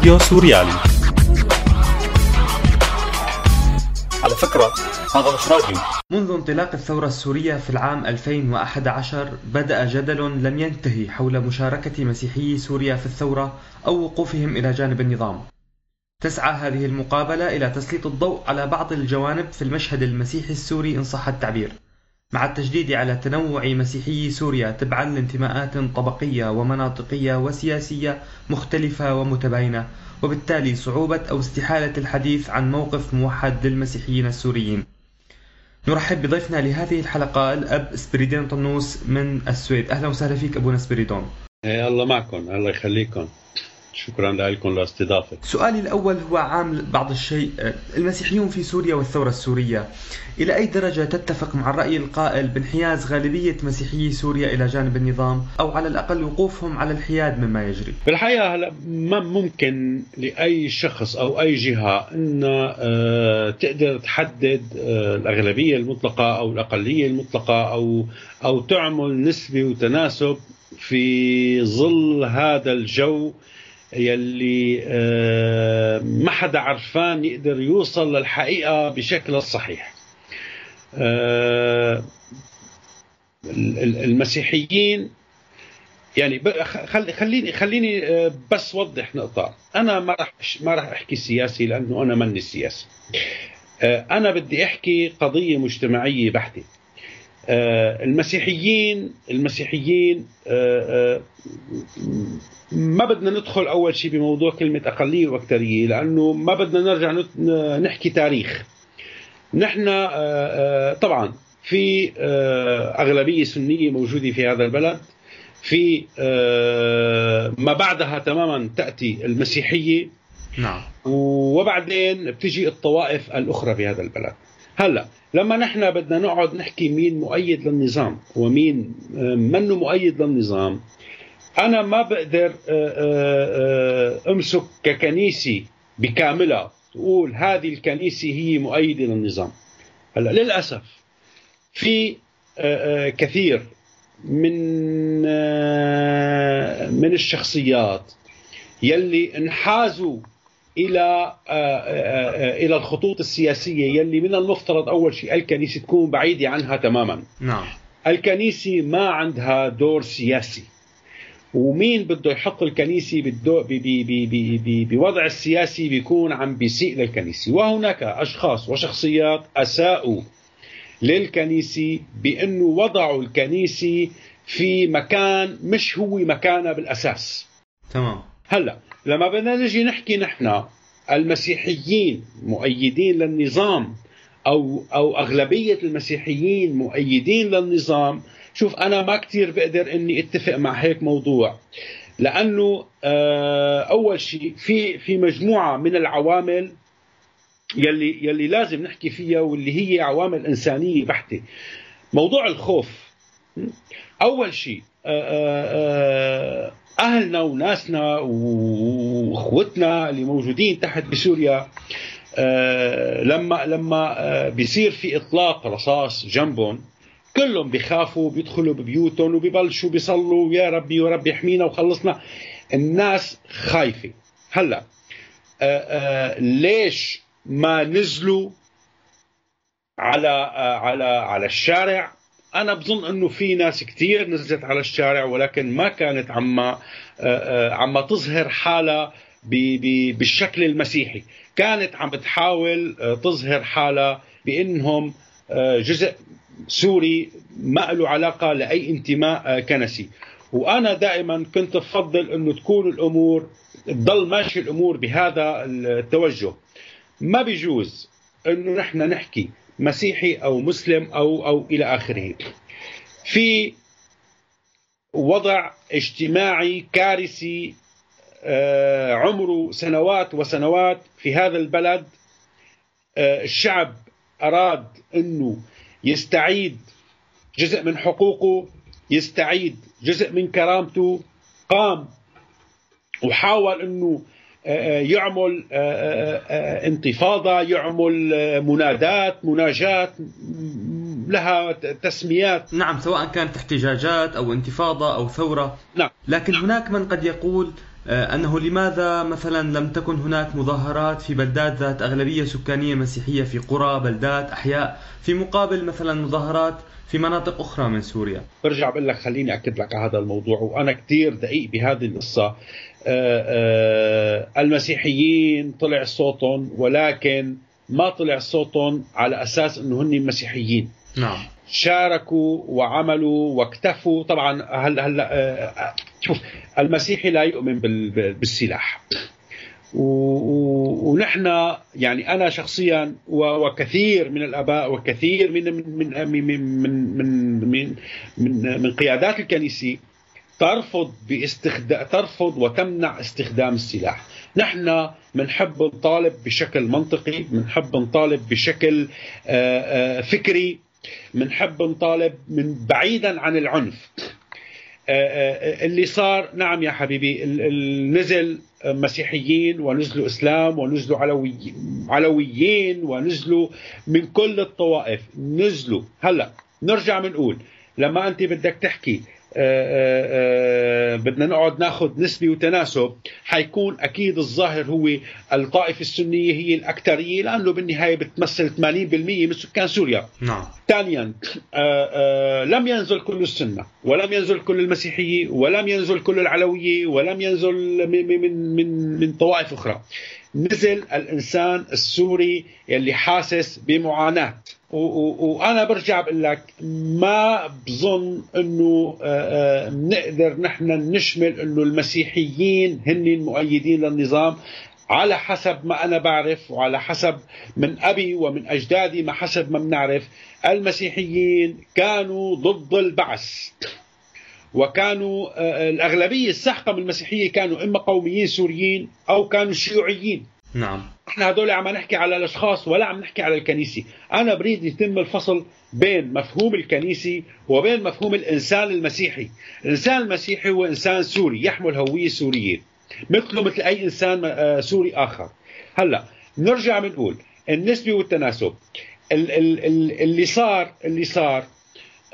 راديو سوريالي. على فكرة هذا مش راديو. منذ انطلاق الثورة السورية في العام 2011 بدأ جدل لم ينتهي حول مشاركة مسيحيي سوريا في الثورة أو وقوفهم إلى جانب النظام. تسعى هذه المقابلة إلى تسليط الضوء على بعض الجوانب في المشهد المسيحي السوري إن صح التعبير، مع التشديد على تنوع مسيحيي سوريا تبعا لانتماءات طبقية ومناطقية وسياسية مختلفة ومتباينة، وبالتالي صعوبة أو استحالة الحديث عن موقف موحد للمسيحيين السوريين. نرحب بضيفنا لهذه الحلقة الأب سبريدون طنوس من السويد. أهلا وسهلا فيك أبونا سبريدون. إيه الله معكم الله يخليكم. شكرا لكم لاستضافتي سؤالي الأول هو عام بعض الشيء المسيحيون في سوريا والثورة السورية إلى أي درجة تتفق مع الرأي القائل بانحياز غالبية مسيحيي سوريا إلى جانب النظام أو على الأقل وقوفهم على الحياد مما يجري؟ بالحقيقة هلا ما ممكن لأي شخص أو أي جهة أن آه، تقدر تحدد آه، الأغلبية المطلقة أو الأقلية المطلقة أو أو تعمل نسبة وتناسب في ظل هذا الجو يلي آه، ما حدا عرفان يقدر يوصل للحقيقة بشكل الصحيح آه، المسيحيين يعني خليني خليني آه، بس وضح نقطة. أنا ما راح ما راح أحكي سياسي لأنه أنا ماني سياسي. أنا بدي أحكي قضية مجتمعية بحتة. المسيحيين المسيحيين ما بدنا ندخل أول شيء بموضوع كلمة أقلية واكثريه لأنه ما بدنا نرجع نحكي تاريخ. نحن آه، آه، طبعا في آه، أغلبية سنية موجودة في هذا البلد. في ما بعدها تماما تأتي المسيحية. نعم. وبعدين بتجي الطوائف الأخرى في هذا البلد. هلأ لما نحن بدنا نقعد نحكي مين مؤيد للنظام ومين منه مؤيد للنظام أنا ما بقدر آه، آه، آه، أمسك ككنيسة بكاملها تقول هذه الكنيسة هي مؤيدة للنظام. هلا للأسف في كثير من من الشخصيات يلي انحازوا إلى إلى الخطوط السياسية يلي من المفترض أول شيء الكنيسة تكون بعيدة عنها تماما. نعم. الكنيسة ما عندها دور سياسي. ومين بده يحط الكنيسة بالدو بوضع السياسي بيكون عم بيسيء للكنيسة. وهناك أشخاص وشخصيات أساءوا للكنيسة بأنه وضعوا الكنيسة في مكان مش هو مكانها بالأساس. تمام. هلأ لما بدنا نجي نحكي نحن المسيحيين مؤيدين للنظام أو أو أغلبية المسيحيين مؤيدين للنظام شوف أنا ما كثير بقدر إني أتفق مع هيك موضوع. لأنه آه، أول شيء في في مجموعة من العوامل يلي يلي لازم نحكي فيها واللي هي عوامل إنسانية بحتة. موضوع الخوف. أول شيء آه، آه، أهلنا وناسنا وأخوتنا اللي موجودين تحت بسوريا لما لما بيصير في إطلاق رصاص جنبهم كلهم بيخافوا بيدخلوا ببيوتهم وبيبلشوا بيصلوا يا ربي يا رب يحمينا وخلصنا. الناس خايفة. هلا آه، آه، ليش ما نزلوا على آه، على على الشارع أنا بظن أنه في ناس كثير نزلت على الشارع ولكن ما كانت عما عما تظهر حالها بالشكل المسيحي. كانت عم بتحاول تظهر حالها بأنهم جزء سوري ما له علاقة لأي انتماء آه، كنسي. وأنا دائما كنت أفضل أنه تكون الأمور تضل ماشي الأمور بهذا التوجه. ما بيجوز أنه نحن نحكي مسيحي أو مسلم أو أو إلى آخره. في وضع اجتماعي كارثي آه، عمره سنوات وسنوات في هذا البلد. آه، الشعب أراد أنه يستعيد جزء من حقوقه يستعيد جزء من كرامته قام وحاول أنه يعمل آه، انتفاضة يعمل منادات مناجات لها تسميات. نعم سواء كانت احتجاجات أو انتفاضة أو ثورة. نعم. لكن هناك من قد يقول آه، أنه لماذا مثلا لم تكن هناك مظاهرات في بلدات ذات أغلبية سكانية مسيحية في قرى بلدات أحياء في مقابل مثلا مظاهرات في مناطق أخرى من سوريا؟ برجع بقول لك خليني أكد لك على هذا الموضوع وأنا كثير دقيق بهذه القصة. آه، آه، المسيحيين طلع صوتهم ولكن ما طلع صوتهم على أساس أنه هن مسيحيين. نعم. شاركوا وعملوا واكتفوا. طبعا هلا هلا شوف المسيحي لا يؤمن بالسلاح. ونحن يعني أنا شخصيا وكثير من الآباء وكثير من من من من من من, من, من قيادات الكنيسة ترفض باستخدام ترفض وتمنع استخدام السلاح. نحن بنحب نطالب بشكل منطقي بنحب نطالب بشكل فكري بنحب نطالب من بعيدا عن العنف. آه، آه، اللي صار نعم يا حبيبي نزل مسيحيين ونزلوا إسلام ونزلوا علوي علويين ونزلوا من كل الطوائف. نزلوا. هلأ نرجع بنقول لما أنت بدك تحكي آه، آه، آه، بدنا نقعد ناخذ نسبة وتناسب. حيكون أكيد الظاهر هو الطائفة السنية هي الأكثرية لأنه بالنهاية بتمثل 80% من سكان سوريا. نعم. ثانيا لم ينزل كل السنة ولم ينزل كل المسيحية ولم ينزل كل العلوية ولم ينزل من من من, من طوائف أخرى. نزل الإنسان السوري يلي حاسس بمعاناة. وأنا برجع بقول لك ما بظن إنه آه، آه، نقدر نحن نشمل إنه المسيحيين هن المؤيدين للنظام على حسب ما أنا بعرف وعلى حسب من أبي ومن أجدادي ما حسب ما بنعرف. المسيحيين كانوا ضد البعث وكانوا آه، الأغلبية السحقه من المسيحية كانوا إما قوميين سوريين أو كانوا شيوعيين. نعم. إحنا هدول عم نحكي على الأشخاص ولا عم نحكي على الكنيسة. أنا بريد يتم الفصل بين مفهوم الكنيسة وبين مفهوم الإنسان المسيحي. الإنسان المسيحي هو إنسان سوري يحمل هوية سورية مثله مثل أي إنسان آه، سوري آخر. هلأ نرجع بنقول النسبة والتناسب. اللي صار اللي صار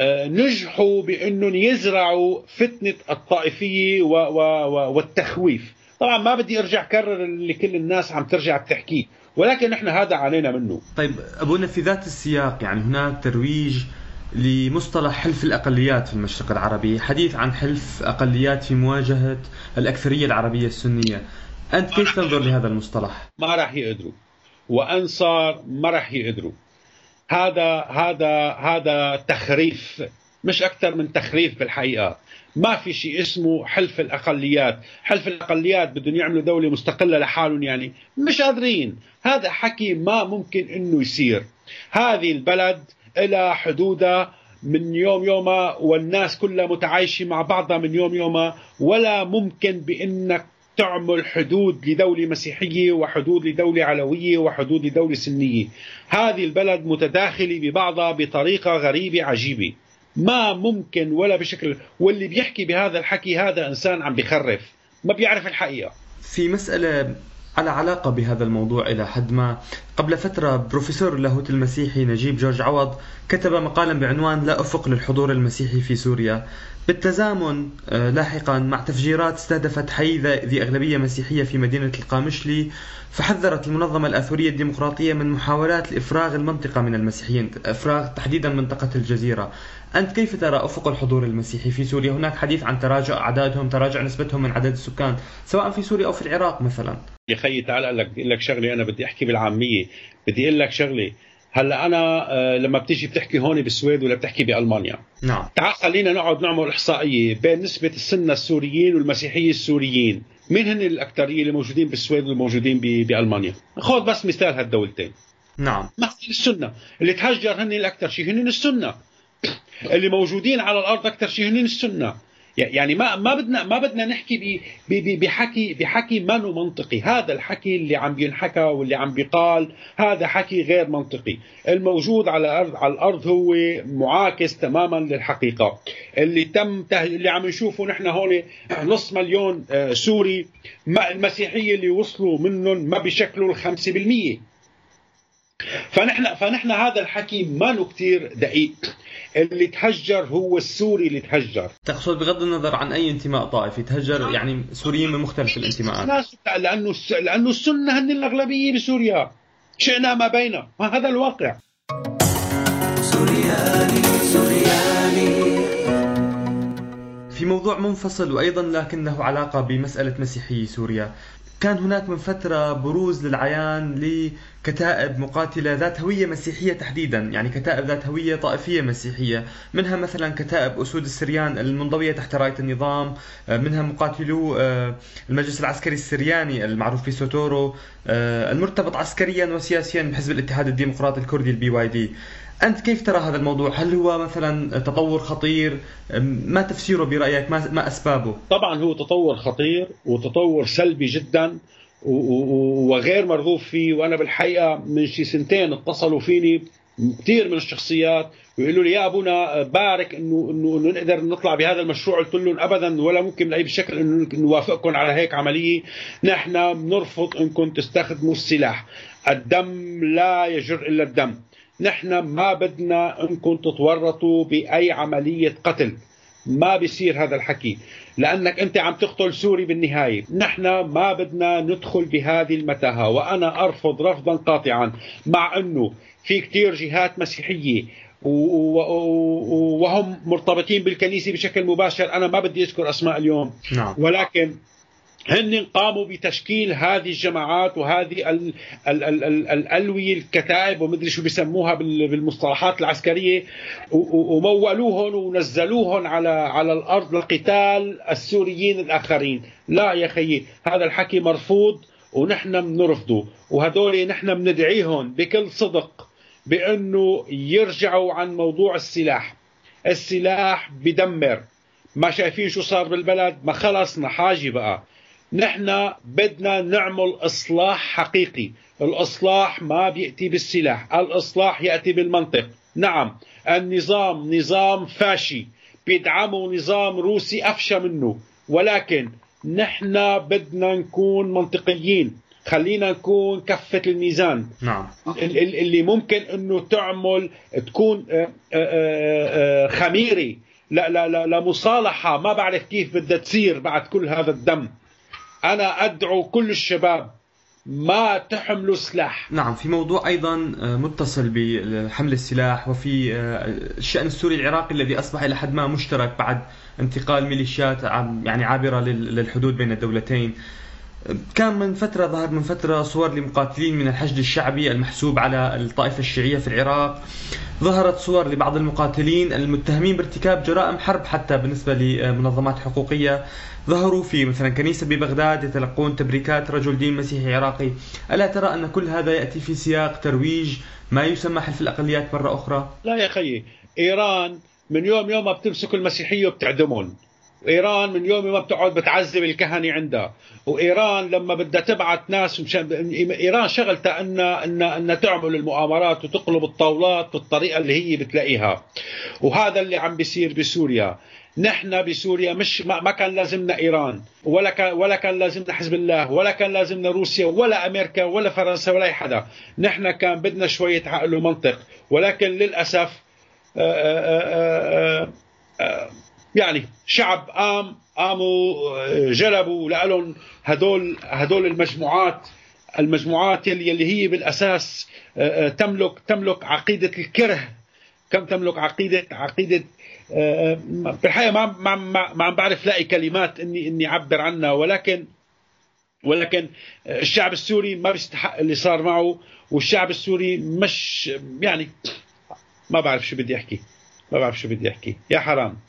آه، نجحوا بأنهم يزرعوا فتنة الطائفية والتخويف. طبعا ما بدي أرجع كرر اللي كل الناس عم ترجع بتحكيه ولكن نحن هذا علينا منه طيب ابونا في ذات السياق يعني هناك ترويج لمصطلح حلف الأقليات في المشرق العربي، حديث عن حلف أقليات في مواجهة الأكثرية العربية السنية. أنت كيف تنظر لهذا المصطلح؟ ما راح يقدروا وان صار ما راح يقدروا. هذا هذا هذا تخريف مش أكثر من تخريف بالحقيقة. ما في شيء اسمه حلف الأقليات. حلف الأقليات بدهم يعملوا دولة مستقلة لحالهم يعني. مش قادرين. هذا حكي ما ممكن إنه يصير. هذه البلد لها حدودها من يوم يومها والناس كلها متعايشة مع بعضها من يوم يومها ولا ممكن بأنك تعمل حدود لدولة مسيحية وحدود لدولة علوية وحدود لدولة سنية. هذه البلد متداخلة ببعضها بطريقة غريبة عجيبة. ما ممكن ولا بشكل واللي بيحكي بهذا الحكي هذا إنسان عم بخرف ما بيعرف الحقيقة. في مسألة على علاقة بهذا الموضوع إلى حد ما. قبل فترة بروفيسور اللاهوت المسيحي نجيب جورج عوض كتب مقالا بعنوان لا أفق للحضور المسيحي في سوريا بالتزامن آه، لاحقا مع تفجيرات استهدفت حي ذي أغلبية مسيحية في مدينة القامشلي فحذرت المنظمة الآثورية الديمقراطية من محاولات لإفراغ المنطقة من المسيحيين إفراغ تحديدا منطقة الجزيرة. أنت كيف ترى أفق الحضور المسيحي في سوريا؟ هناك حديث عن تراجع أعدادهم تراجع نسبتهم من عدد السكان سواء في سوريا أو في العراق مثلا. يا خيي تعال لك لك شغلة أنا بدي أحكي بالعامية. بدي أقول لك شغلة. هلا أنا آه، لما بتيجي بتحكي هون بالسويد ولا بتحكي بألمانيا. نعم. تعال خلينا نقعد نعمل إحصائية بين نسبة السنة السوريين والمسيحية السوريين. مين هن الأكثرية اللي موجودين بالسويد والموجودين بألمانيا؟ خذ بس مثال هالدولتين. نعم. مثل السنة؟ اللي تهجر هن الأكثر شيء هن السنة. اللي موجودين على الأرض أكثر شيء هن السنة. يعني ما ما بدنا ما بدنا نحكي بحكي بحكي ما منطقي. هذا الحكي اللي عم بينحكى واللي عم بيقال هذا حكي غير منطقي. الموجود على الأرض على الأرض هو معاكس تماما للحقيقة. اللي تم اللي عم نشوفه نحن هون نص مليون آه، سوري المسيحية اللي وصلوا منهم ما بيشكلوا ال 5% فنحن فنحن هذا الحكي ما كثير دقيق. اللي تهجر هو السوري اللي تهجر. تقصد بغض النظر عن أي انتماء طائفي تهجر يعني سوريين من مختلف الانتماءات. ناس لأنه الس- لأنه السنة هن الأغلبية بسوريا. شئنا ما بينا. ما هذا الواقع. في موضوع منفصل وأيضا لكنه علاقة بمسألة مسيحي سوريا. كان هناك من فترة بروز للعيان لكتائب مقاتلة ذات هوية مسيحية تحديدا يعني كتائب ذات هوية طائفية مسيحية منها مثلا كتائب أسود السريان المنضوية تحت راية النظام منها مقاتلو آه، المجلس العسكري السرياني المعروف بسوتورو آه، المرتبط عسكريا وسياسيا بحزب الاتحاد الديمقراطي الكردي ال PYD أنت كيف ترى هذا الموضوع؟ هل هو مثلا تطور خطير؟ ما تفسيره برأيك؟ ما أسبابه؟ طبعا هو تطور خطير وتطور سلبي جدا وغير مرغوب فيه وأنا بالحقيقة من شي سنتين اتصلوا فيني كثير من الشخصيات ويقولوا لي يا أبونا بارك إنه إنه نقدر نطلع بهذا المشروع قلت لهم ابدا ولا ممكن باي شكل إنه نوافقكم على هيك عملية نحن بنرفض إنكم تستخدموا السلاح الدم لا يجر إلا الدم نحن ما بدنا انكم تتورطوا بأي عملية قتل. ما بيصير هذا الحكي. لأنك أنت عم تقتل سوري بالنهاية. نحن ما بدنا ندخل بهذه المتاهة. وأنا أرفض رفضا قاطعا. مع إنه في كتير جهات مسيحية وهم مرتبطين بالكنيسة بشكل مباشر. أنا ما بدي أذكر أسماء اليوم. نعم. ولكن هن قاموا بتشكيل هذه الجماعات وهذه ال ال ال ال الألوية الكتائب ومدري شو بيسموها بال- بالمصطلحات العسكرية ومولوهم ونزلوهم على على الأرض لقتال السوريين الآخرين. لا يا خيي هذا الحكي مرفوض ونحن بنرفضه وهدول نحن بندعيهم بكل صدق بأنه يرجعوا عن موضوع السلاح. السلاح بدمر. ما شايفين شو صار بالبلد؟ ما خلصنا حاجة بقى. نحن بدنا نعمل إصلاح حقيقي. الإصلاح ما بيأتي بالسلاح الإصلاح يأتي بالمنطق. نعم النظام نظام فاشي. بيدعمه نظام روسي أفشى منه. ولكن نحن بدنا نكون منطقيين. خلينا نكون كفة الميزان. نعم. ال- ال- اللي ممكن إنه تعمل تكون آه، آه، آه، خميره لا لا لا لمصالحه ما بعرف كيف بدها تصير بعد كل هذا الدم. أنا أدعو كل الشباب ما تحملوا سلاح. نعم في موضوع أيضا آه، متصل بحمل السلاح وفي آه، الشأن السوري العراقي الذي أصبح إلى حد ما مشترك بعد انتقال ميليشيات يعني عابرة لل- للحدود بين الدولتين. كان من فترة ظهر من فترة صور لمقاتلين من الحشد الشعبي المحسوب على الطائفة الشيعية في العراق. ظهرت صور لبعض المقاتلين المتهمين بارتكاب جرائم حرب حتى بالنسبة لمنظمات حقوقية. ظهروا في مثلا كنيسة ببغداد يتلقون تبريكات رجل دين مسيحي عراقي. ألا ترى أن كل هذا يأتي في سياق ترويج ما يسمى حلف الأقليات مرة أخرى؟ لا يا خيي إيران من يوم يوم ما بتمسك المسيحية وبتعدمهم. إيران من يوم ما بتقعد بتعذب الكهنة عندها. وإيران لما بدها تبعت ناس مشان إيران شغلتها ان ان ان تعمل المؤامرات وتقلب الطاولات بالطريقة اللي هي بتلاقيها. وهذا اللي عم بيصير بسوريا. نحن بسوريا مش ما, كان لازمنا إيران. ولا كان ولا كان لازمنا حزب الله. ولا كان لازمنا روسيا. ولا أمريكا. ولا فرنسا. ولا أي حدا. نحن كان بدنا شوية عقل ومنطق. ولكن للأسف آه، آه، آه، يعني شعب قام قاموا آه، جلبوا لهم هدول هدول المجموعات المجموعات يلي يلي هي بالأساس آه، آه، تملك تملك عقيدة الكره. كم تملك عقيده عقيدة بالحقيقة ما ما, ما عم بعرف لاقي كلمات اني إني أعبر عنها. ولكن ولكن الشعب السوري ما بيستحق اللي صار معه والشعب السوري مش يعني ما بعرف شو بدي أحكي. ما بعرف شو بدي أحكي. يا حرام.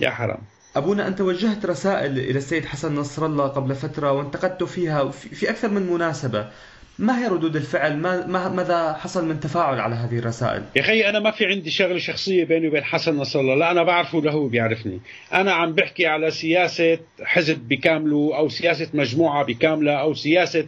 يا حرام. أبونا أنت وجهت رسائل إلى السيد حسن نصر الله قبل فترة وانتقدت فيها في أكثر من مناسبة. ما هي ردود الفعل؟ ما ما- ماذا حصل من تفاعل على هذه الرسائل؟ يا خي أنا ما في عندي شغله شخصية بيني وبين حسن نصر الله لا أنا بعرفه ولا هو بيعرفني. أنا عم بحكي على سياسة حزب بكامله أو سياسة مجموعة بكاملة أو سياسة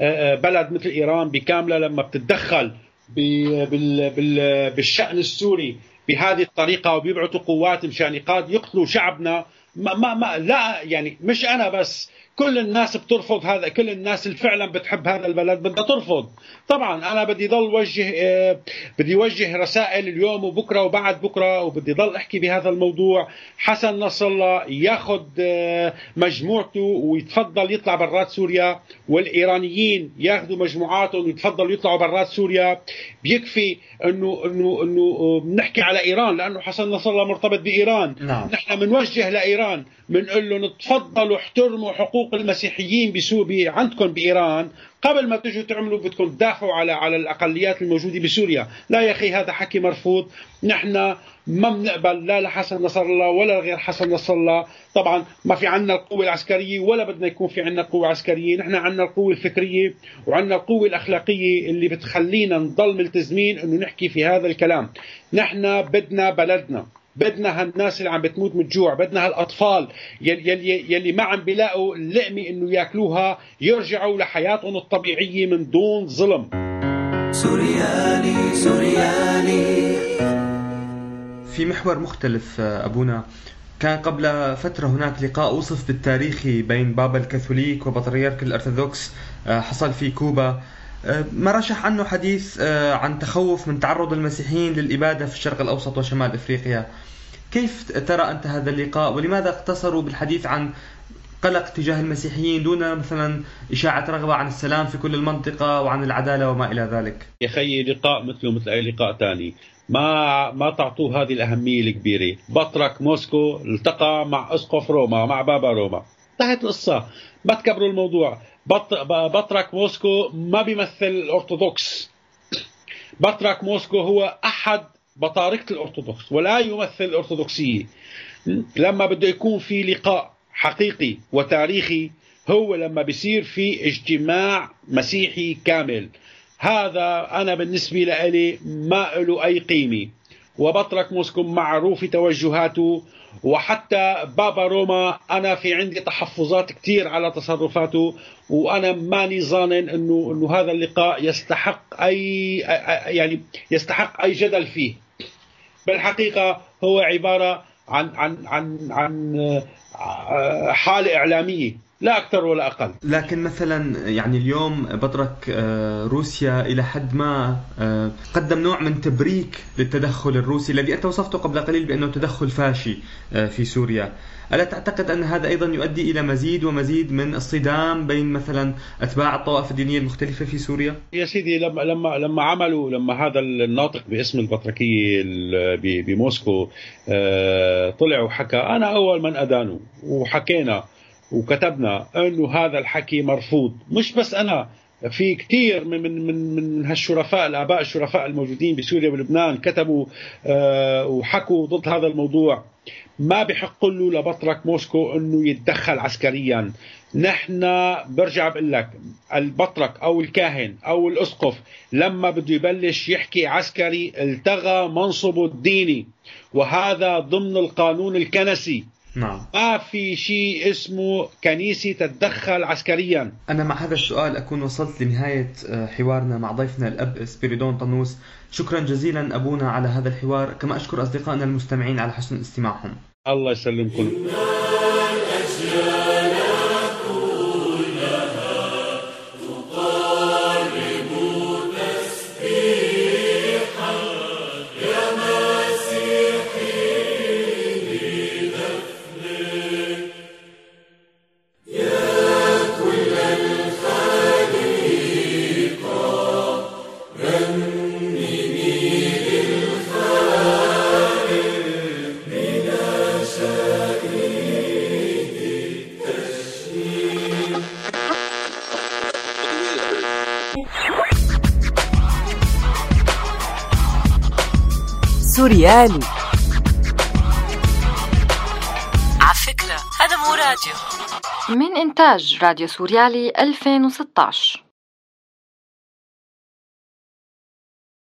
آه، آه، بلد مثل إيران بكاملة. لما بتتدخل ب- بال- بال- بالشأن السوري بهذه الطريقة وبيبعثوا قوات مشان يقاد يقتلوا شعبنا. ما, ما, ما لا يعني مش أنا بس. كل الناس بترفض هذا كل الناس اللي فعلا بتحب هذا البلد بدها ترفض. طبعا أنا بدي ضل وجه آه، بدي وجه رسائل اليوم وبكرة وبعد بكرة وبدي ضل أحكي بهذا الموضوع. حسن نصر الله ياخذ آه، مجموعته ويتفضل يطلع برات سوريا والإيرانيين ياخذوا مجموعاتهم ويتفضلوا يطلعوا برات سوريا. بيكفي إنه إنه إنه بنحكي على إيران لأنه حسن نصر الله مرتبط بإيران. نعم. نحن بنوجه لإيران بنقول لهم تفضلوا احترموا حقوق المسيحيين بسوريا عندكم بإيران قبل ما تجوا تعملوا بدكم تدافعوا على على الأقليات الموجودة بسوريا، لا يا أخي هذا حكي مرفوض، نحن ما بنقبل لا لحسن نصر الله ولا غير حسن نصر الله، طبعا ما في عندنا القوة العسكرية ولا بدنا يكون في عندنا قوة عسكرية، نحن عندنا القوة الفكرية وعندنا القوة الأخلاقية اللي بتخلينا نضل ملتزمين إنه نحكي في هذا الكلام، نحن بدنا بلدنا. بدنا هالناس اللي عم بتموت من الجوع بدنا هالأطفال يلي, يلي, يلي ما عم بيلاقوا اللقمه إنه ياكلوها يرجعوا لحياتهم الطبيعية من دون ظلم. سوريالي سوريالي. في محور مختلف أبونا. كان قبل فترة هناك لقاء وصف بالتاريخي بين بابا الكاثوليك وبطريرك الأرثوذكس حصل في كوبا. ما رشح عنه حديث عن تخوف من تعرض المسيحيين للإبادة في الشرق الأوسط وشمال إفريقيا. كيف ترى أنت هذا اللقاء؟ ولماذا اقتصروا بالحديث عن قلق تجاه المسيحيين دون مثلا إشاعة رغبة عن السلام في كل المنطقة وعن العدالة وما إلى ذلك؟ يا خيي لقاء مثله مثل أي لقاء ثاني. ما ما تعطوه هذه الأهمية الكبيرة. بطرك موسكو التقى مع أسقف روما مع بابا روما. انتهت القصة. ما تكبروا الموضوع. بطرك موسكو ما بيمثل الأرثوذكس. بطرك موسكو هو أحد بطاركة الأرثوذكس ولا يمثل الأرثوذكسية. لما بده يكون في لقاء حقيقي وتاريخي هو لما بيصير في اجتماع مسيحي كامل. هذا أنا بالنسبة لي ما له أي قيمة. وبطرك موسكو معروف توجهاته وحتى بابا روما أنا في عندي تحفظات كثير على تصرفاته وأنا ماني ظانن أنه, إنه هذا اللقاء يستحق أي يعني يستحق أي جدل فيه. بالحقيقة هو عبارة عن عن عن عن آه، حالة إعلامية. لا أكثر ولا أقل لكن مثلا يعني اليوم بطرك آه، روسيا إلى حد ما آه، قدم نوع من تبريك للتدخل الروسي الذي أنت وصفته قبل قليل بأنه تدخل فاشي في سوريا ألا تعتقد أن هذا أيضا يؤدي إلى مزيد ومزيد من الصدام بين مثلا أتباع الطوائف الدينية المختلفة في سوريا؟ يا سيدي لما لما لما عملوا لما هذا الناطق باسم البطركية بموسكو طلع وحكى أنا أول من أدانه وحكينا وكتبنا انه هذا الحكي مرفوض. مش بس أنا في كثير من من من من هالشرفاء الآباء الشرفاء الموجودين بسوريا ولبنان كتبوا آه وحكوا ضد هذا الموضوع. ما بحق له لبطرك موسكو إنه يتدخل عسكريا. نحن برجع بقول لك البطرك أو الكاهن أو الأسقف لما بده يبلش يحكي عسكري التغى منصبه الديني. وهذا ضمن القانون الكنسي. نعم. ما في شيء اسمه كنيسة تتدخل عسكريا. أنا مع هذا السؤال أكون وصلت لنهاية آه، حوارنا مع ضيفنا الأب سبيريدون طنوس. شكرا جزيلا أبونا على هذا الحوار. كما أشكر أصدقائنا المستمعين على حسن استماعهم. الله يسلمكم. سوريالي عفكرة هذا مو راديو. من إنتاج راديو سوريالي 2016